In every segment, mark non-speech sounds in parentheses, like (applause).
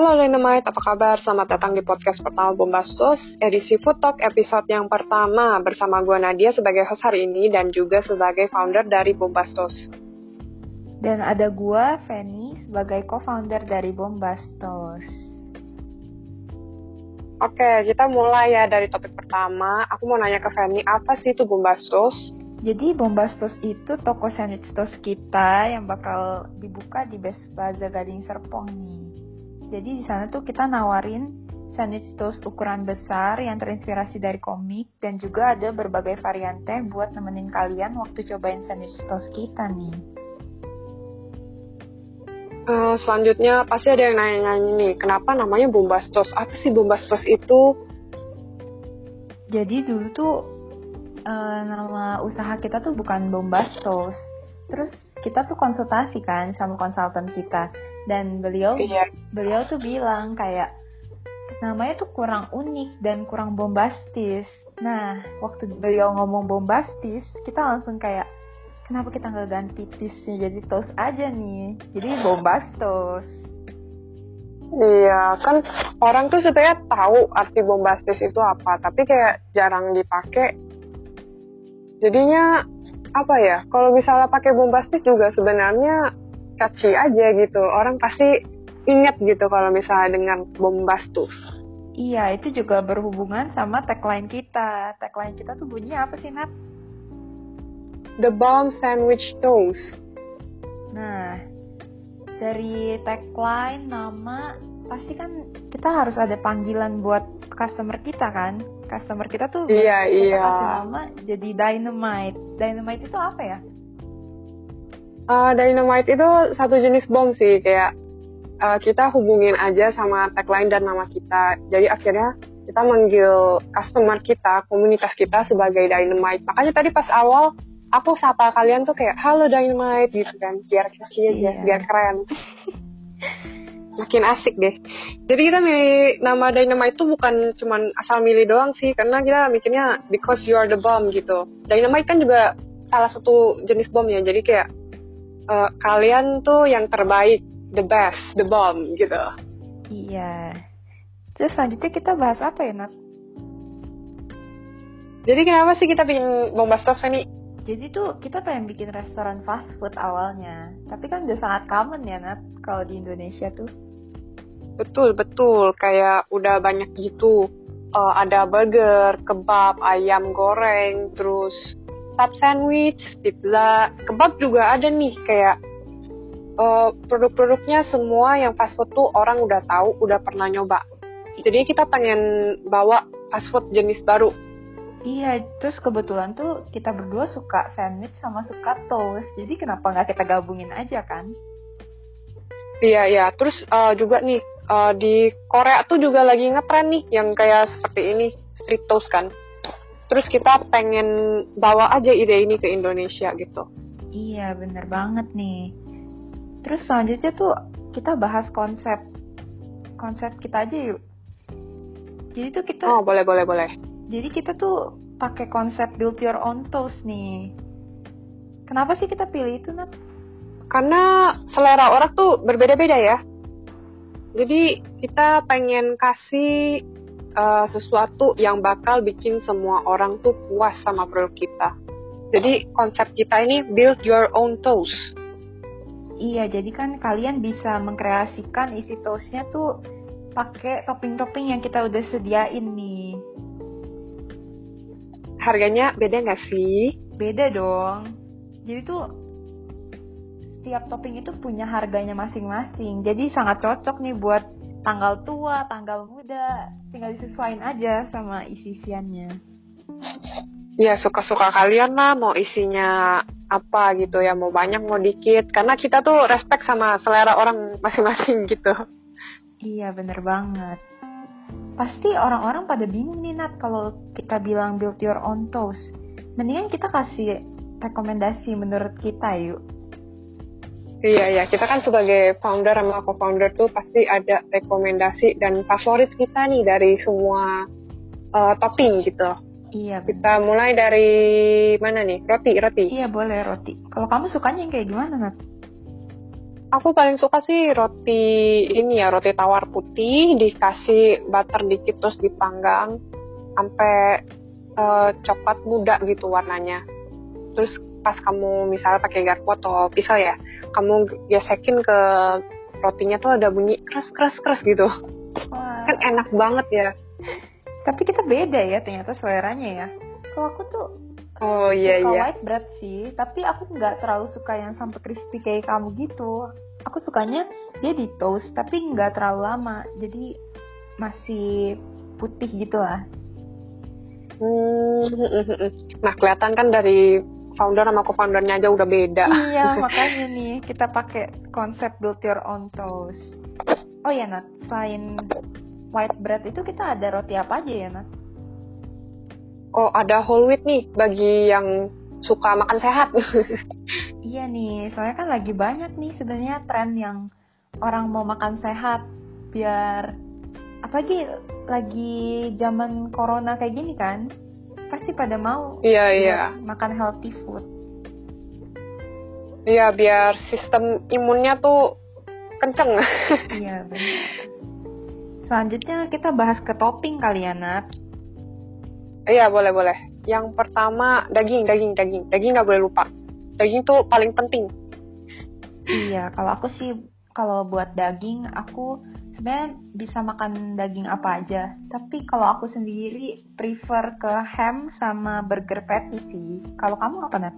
Halo Dynamite, apa kabar? Selamat datang di podcast pertama Bombastos, edisi Food Talk episode yang pertama bersama gue Nadia sebagai host hari ini dan juga sebagai founder dari Bombastos. Dan ada gue, Feni, sebagai co-founder dari Bombastos. Oke, kita mulai ya dari topik pertama. Aku mau nanya ke Feni, apa sih itu Bombastos? Jadi Bombastos itu toko sandwich toast kita yang bakal dibuka di Best Plaza Gading Serpong nih. Jadi di sana tuh kita nawarin sandwich toast ukuran besar yang terinspirasi dari komik dan juga ada berbagai varian teh buat nemenin kalian waktu cobain sandwich toast kita nih. Uh, selanjutnya pasti ada yang nanya-nanya nih, kenapa namanya Bombastos? Apa sih Bombastos itu? Jadi dulu tuh uh, nama usaha kita tuh bukan Bombastos. Terus kita tuh konsultasi kan sama konsultan kita dan beliau iya. beliau tuh bilang kayak namanya tuh kurang unik dan kurang bombastis. Nah, waktu beliau ngomong bombastis, kita langsung kayak kenapa kita nggak ganti tisnya jadi toast aja nih? Jadi bombastos. Iya, kan orang tuh sebenarnya tahu arti bombastis itu apa, tapi kayak jarang dipakai. Jadinya apa ya? Kalau misalnya pakai bombastis juga sebenarnya catchy aja gitu. Orang pasti inget gitu kalau misalnya dengan bombastus. Iya, itu juga berhubungan sama tagline kita. Tagline kita tuh bunyinya apa sih, Nat? The Bomb Sandwich Toast. Nah, dari tagline, nama, pasti kan kita harus ada panggilan buat customer kita kan? Customer kita tuh iya, iya. nama jadi Dynamite. Dynamite itu apa ya? Uh, dynamite itu satu jenis bom sih, kayak uh, kita hubungin aja sama tagline dan nama kita. Jadi akhirnya kita manggil customer kita, komunitas kita sebagai dynamite. Makanya tadi pas awal aku sapa kalian tuh kayak halo dynamite gitu kan, biar kecil iya. biar keren. (laughs) Makin asik deh. Jadi kita milih nama dynamite itu bukan cuman asal milih doang sih, karena kita mikirnya because you are the bomb gitu. Dynamite kan juga salah satu jenis bom ya, jadi kayak uh, kalian tuh yang terbaik, the best, the bomb gitu. Iya. Terus selanjutnya kita bahas apa ya, Nat? Jadi kenapa sih kita bikin Bombastos ini? Jadi tuh kita pengen bikin restoran fast food awalnya. Tapi kan udah sangat common ya, Nat, kalau di Indonesia tuh. Betul, betul. Kayak udah banyak gitu. Uh, ada burger, kebab, ayam goreng, terus sub sandwich, pizza, kebab juga ada nih kayak uh, produk-produknya semua yang fast food tuh orang udah tahu, udah pernah nyoba. Jadi kita pengen bawa fast food jenis baru. Iya, terus kebetulan tuh kita berdua suka sandwich sama suka toast. Jadi kenapa nggak kita gabungin aja kan? Iya, iya. Terus uh, juga nih uh, di Korea tuh juga lagi ngetren nih yang kayak seperti ini, street toast kan terus kita pengen bawa aja ide ini ke Indonesia gitu. Iya bener banget nih. Terus selanjutnya tuh kita bahas konsep konsep kita aja yuk. Jadi tuh kita Oh boleh boleh boleh. Jadi kita tuh pakai konsep build your own toast nih. Kenapa sih kita pilih itu Nat? Karena selera orang tuh berbeda-beda ya. Jadi kita pengen kasih uh, sesuatu yang bakal bikin semua orang tuh puas sama produk kita. Jadi konsep kita ini build your own toast. Iya, jadi kan kalian bisa mengkreasikan isi toastnya tuh pakai topping-topping yang kita udah sediain nih. Harganya beda nggak sih? Beda dong. Jadi tuh setiap topping itu punya harganya masing-masing. Jadi sangat cocok nih buat tanggal tua, tanggal muda, tinggal disesuaikan aja sama isi-isiannya. Ya suka-suka kalian lah mau isinya apa gitu ya, mau banyak mau dikit, karena kita tuh respect sama selera orang masing-masing (laughs) gitu. Iya bener banget. Pasti orang-orang pada bingung nih Nat kalau kita bilang build your own toast. Mendingan kita kasih rekomendasi menurut kita yuk Iya, iya. Kita kan sebagai founder sama co-founder tuh pasti ada rekomendasi dan favorit kita nih dari semua uh, topping gitu. Iya. Bener. Kita mulai dari mana nih? Roti, roti. Iya, boleh roti. Kalau kamu sukanya yang kayak gimana, Nat? aku paling suka sih roti ini ya roti tawar putih dikasih butter dikit terus dipanggang sampai uh, coklat muda gitu warnanya terus pas kamu misalnya pakai garpu atau pisau ya kamu gesekin ke rotinya tuh ada bunyi keras keras keras gitu Wah. kan enak banget ya tapi kita beda ya ternyata seleranya ya kalau aku tuh Oh iya suka iya. white bread sih, tapi aku nggak terlalu suka yang sampai crispy kayak kamu gitu. Aku sukanya dia di toast, tapi nggak terlalu lama, jadi masih putih gitu lah. Hmm, nah kelihatan kan dari founder sama co-foundernya aja udah beda. Iya, (laughs) makanya nih kita pakai konsep build your own toast. Oh ya Nat, selain white bread itu kita ada roti apa aja ya Nat? oh ada whole wheat nih bagi yang suka makan sehat. (laughs) iya nih, soalnya kan lagi banyak nih sebenarnya tren yang orang mau makan sehat biar apalagi lagi zaman corona kayak gini kan pasti pada mau iya iya makan healthy food iya biar sistem imunnya tuh kenceng (laughs) iya benar selanjutnya kita bahas ke topping kali ya Nat Iya boleh boleh. Yang pertama daging daging daging daging nggak boleh lupa. Daging tuh paling penting. Iya kalau aku sih kalau buat daging aku sebenarnya bisa makan daging apa aja. Tapi kalau aku sendiri prefer ke ham sama burger patty sih. Kalau kamu apa Nat?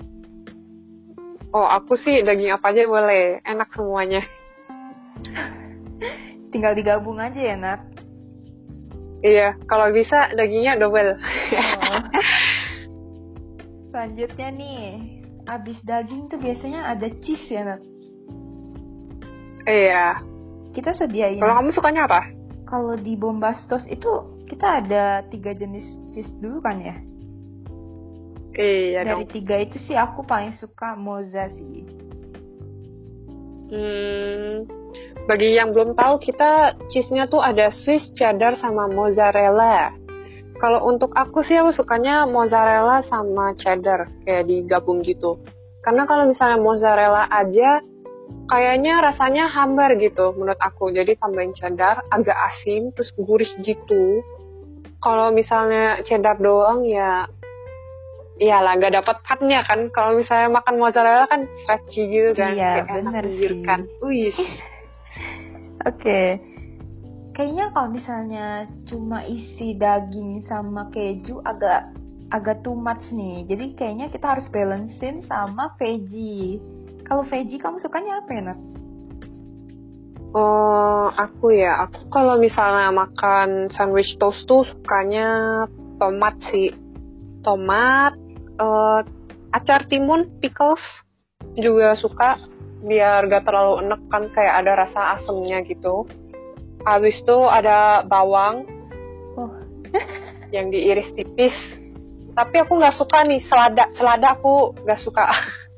Oh aku sih daging apa aja boleh. Enak semuanya. (laughs) Tinggal digabung aja ya Nat. Iya, kalau bisa dagingnya double. Oh. (laughs) Selanjutnya nih, abis daging tuh biasanya ada cheese ya, Nat? Iya. Kita sediain. Kalau kamu sukanya apa? Kalau di Bombastos itu kita ada tiga jenis cheese dulu kan ya? Iya Dari dong. tiga itu sih aku paling suka moza sih. Hmm, bagi yang belum tahu, kita cheese-nya tuh ada Swiss cheddar sama mozzarella. Kalau untuk aku sih aku sukanya mozzarella sama cheddar kayak digabung gitu. Karena kalau misalnya mozzarella aja kayaknya rasanya hambar gitu menurut aku. Jadi tambahin cheddar agak asin terus gurih gitu. Kalau misalnya cheddar doang ya iyalah nggak dapat cutnya kan. Kalau misalnya makan mozzarella kan stretchy gitu kan. Iya, bener sih. Wih. (laughs) Oke. Kayaknya kalau misalnya cuma isi daging sama keju agak agak too much nih. Jadi kayaknya kita harus balancein sama veggie. Kalau veggie kamu sukanya apa ya, Nat? Oh, aku ya. Aku kalau misalnya makan sandwich toast tuh sukanya tomat sih. Tomat, uh, acar timun, pickles juga suka biar gak terlalu enek kan kayak ada rasa asemnya gitu. Habis itu ada bawang oh. (laughs) yang diiris tipis. Tapi aku nggak suka nih selada. Selada aku nggak suka (laughs)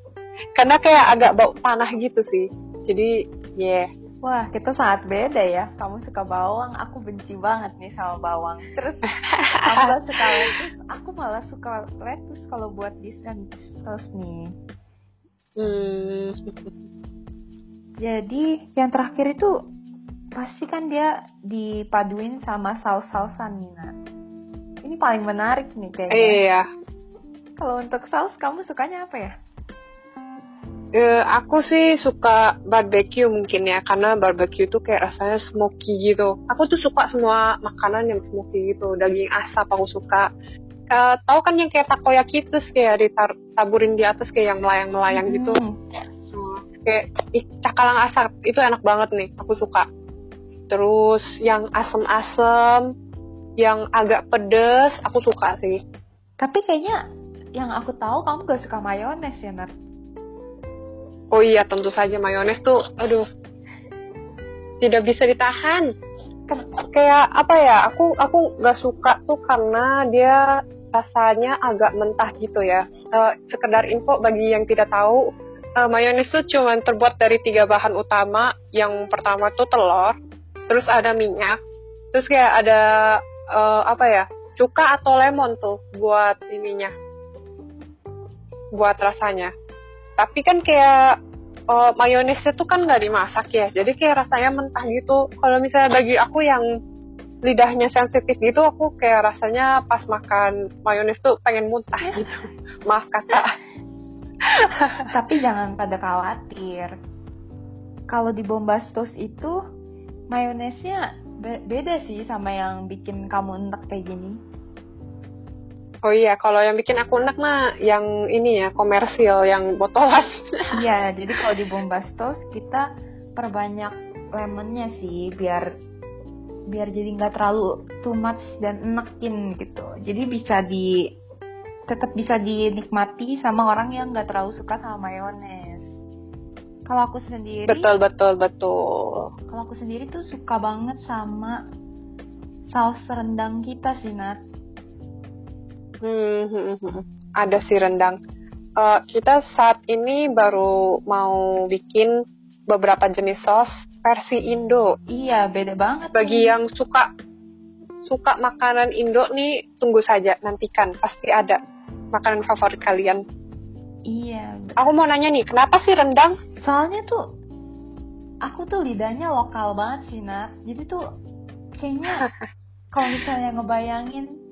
karena kayak agak bau panah gitu sih. Jadi yeah. Wah, kita sangat beda ya. Kamu suka bawang, aku benci banget nih sama bawang. Terus kamu gak suka lettuce, aku malah suka lettuce kalau buat di sandwich nih. Hmm. Jadi yang terakhir itu pasti kan dia dipaduin sama saus-sausan Nina. Ini paling menarik nih kayaknya. Iya. Kalau untuk saus kamu sukanya apa ya? Uh, aku sih suka barbecue mungkin ya karena barbecue tuh kayak rasanya smoky gitu. Aku tuh suka semua makanan yang smoky gitu. Daging asap aku suka. Uh, tahu kan yang kayak takoyaki terus kayak ditaburin di atas kayak yang melayang-melayang gitu. hmm. gitu. Uh, kayak ih, cakalang asap itu enak banget nih. Aku suka. Terus yang asem-asem, yang agak pedes, aku suka sih. Tapi kayaknya yang aku tahu kamu gak suka mayones ya, Nat? Oh iya, tentu saja mayones tuh, aduh, tidak bisa ditahan. Kayak apa ya? Aku aku gak suka tuh karena dia rasanya agak mentah gitu ya. Uh, sekedar info bagi yang tidak tahu, uh, mayones tuh cuma terbuat dari tiga bahan utama. Yang pertama tuh telur, terus ada minyak, terus kayak ada uh, apa ya? Cuka atau lemon tuh buat ininya, buat rasanya tapi kan kayak uh, mayonesnya tuh kan nggak dimasak ya, jadi kayak rasanya mentah gitu. Kalau misalnya bagi aku yang lidahnya sensitif gitu, aku kayak rasanya pas makan mayones tuh pengen muntah (laughs) gitu. Maaf kata. Tapi jangan pada khawatir. Kalau di Bombastos itu mayonesnya be beda sih sama yang bikin kamu enak kayak gini. Oh iya, kalau yang bikin aku enak mah yang ini ya, komersil, yang botolan. (laughs) Iya, jadi kalau di Bombastos kita perbanyak lemonnya sih, biar biar jadi nggak terlalu too much dan enakin gitu. Jadi bisa di tetap bisa dinikmati sama orang yang nggak terlalu suka sama mayones. Kalau aku sendiri Betul, betul, betul. Kalau aku sendiri tuh suka banget sama saus rendang kita sih, Nat Hmm, hmm, hmm, hmm. ada sih rendang. Uh, kita saat ini baru mau bikin beberapa jenis sos versi Indo. Iya, beda banget. Bagi nih. yang suka suka makanan Indo nih, tunggu saja, nantikan pasti ada makanan favorit kalian. Iya. Aku mau nanya nih, kenapa sih rendang? Soalnya tuh aku tuh lidahnya lokal banget sih, Nat. Jadi tuh kayaknya (laughs) kalau misalnya ngebayangin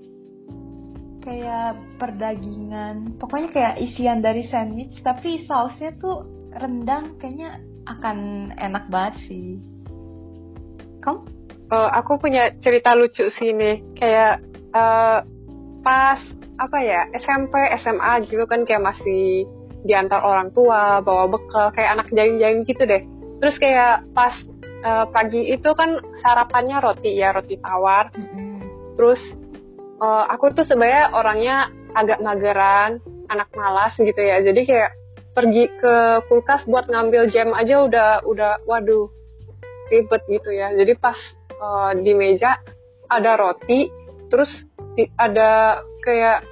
kayak perdagingan pokoknya kayak isian dari sandwich tapi sausnya tuh rendang kayaknya akan enak banget sih. Kamu? Uh, aku punya cerita lucu sih nih kayak uh, pas apa ya SMP SMA gitu kan kayak masih diantar orang tua bawa bekal kayak anak jaring-jaring gitu deh. Terus kayak pas uh, pagi itu kan sarapannya roti ya roti tawar. Mm -hmm. terus uh, aku tuh sebenarnya orangnya agak mageran, anak malas gitu ya. Jadi kayak pergi ke kulkas buat ngambil jam aja udah udah waduh ribet gitu ya. Jadi pas uh, di meja ada roti, terus di, ada kayak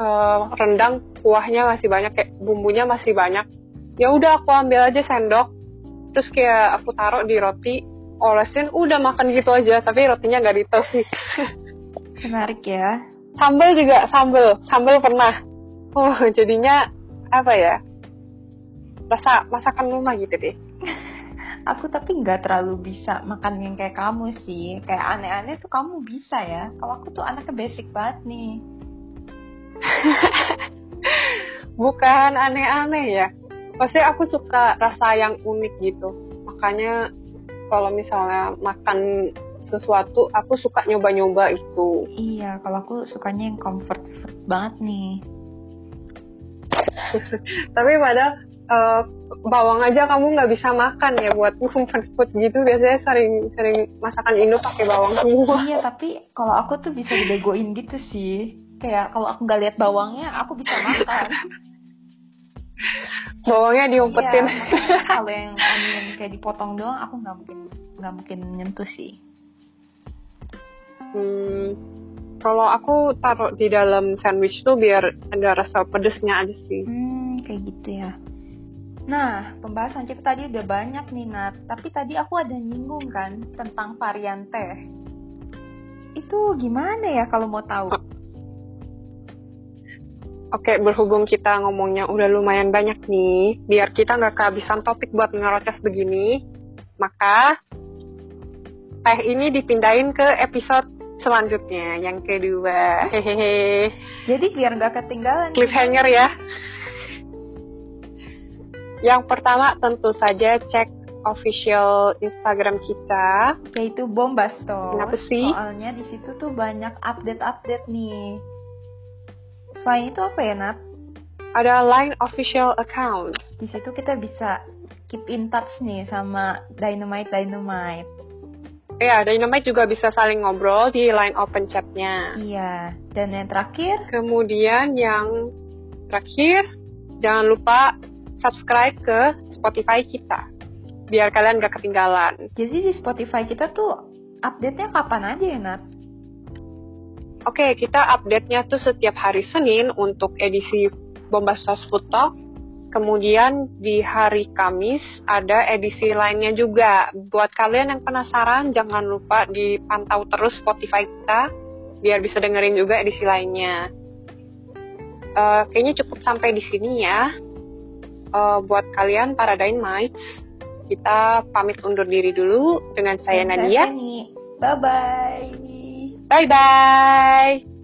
uh, rendang kuahnya masih banyak kayak bumbunya masih banyak. Ya udah aku ambil aja sendok, terus kayak aku taruh di roti, olesin udah makan gitu aja, tapi rotinya nggak ditos sih. (laughs) Menarik ya. Sambal juga sambal, sambal pernah. Oh, (laughs) jadinya apa ya? Rasa masakan rumah gitu deh. (laughs) Aku tapi nggak terlalu bisa makan yang kayak kamu sih. Kayak aneh-aneh tuh kamu bisa ya. Kalau aku tuh anaknya basic banget nih. (laughs) Bukan aneh-aneh ya. Pasti aku suka rasa yang unik gitu. Makanya kalau misalnya makan sesuatu aku suka nyoba-nyoba itu. Iya kalau aku sukanya yang comfort banget nih. (laughs) Tapi padahal uh, bawang aja kamu nggak bisa makan ya buat (laughs) comfort food gitu. Biasanya sering sering masakan Indo pakai bawang semua. Iya tapi kalau aku tuh bisa dibegoin gitu sih. Kayak kalau aku nggak lihat bawangnya aku bisa makan. (laughs) Bawangnya diumpetin. Iya, kalau yang onion kayak dipotong doang aku nggak mungkin nggak mungkin nyentuh sih Hmm, kalau aku taruh di dalam sandwich tuh biar ada rasa pedesnya aja sih. Hmm, kayak gitu ya. Nah, pembahasan kita tadi udah banyak nih, Nat. Tapi tadi aku ada nyinggung kan tentang varian teh. Itu gimana ya kalau mau tahu? Oke, berhubung kita ngomongnya udah lumayan banyak nih, biar kita nggak kehabisan topik buat ngerocos begini, maka teh ini dipindahin ke episode selanjutnya yang kedua. Hehehe. Jadi biar nggak ketinggalan. Cliffhanger ya. Yang pertama tentu saja cek official Instagram kita. Yaitu Bombasto kenapa sih? Soalnya di situ tuh banyak update-update nih. Selain itu apa ya Nat? Ada line official account. Di situ kita bisa keep in touch nih sama Dynamite Dynamite Ya, Dynamite juga bisa saling ngobrol di line open chatnya. Iya, dan yang terakhir? Kemudian yang terakhir, jangan lupa subscribe ke Spotify kita. Biar kalian gak ketinggalan. Jadi di Spotify kita tuh update-nya kapan aja ya, Nat? Oke, kita update-nya tuh setiap hari Senin untuk edisi Bombastos Food Talk Kemudian di hari Kamis ada edisi lainnya juga. Buat kalian yang penasaran, jangan lupa dipantau terus Spotify kita biar bisa dengerin juga edisi lainnya. Uh, kayaknya cukup sampai di sini ya. uh, buat kalian para Dynamite, kita pamit undur diri dulu dengan saya Nadia. Bye bye. Bye bye.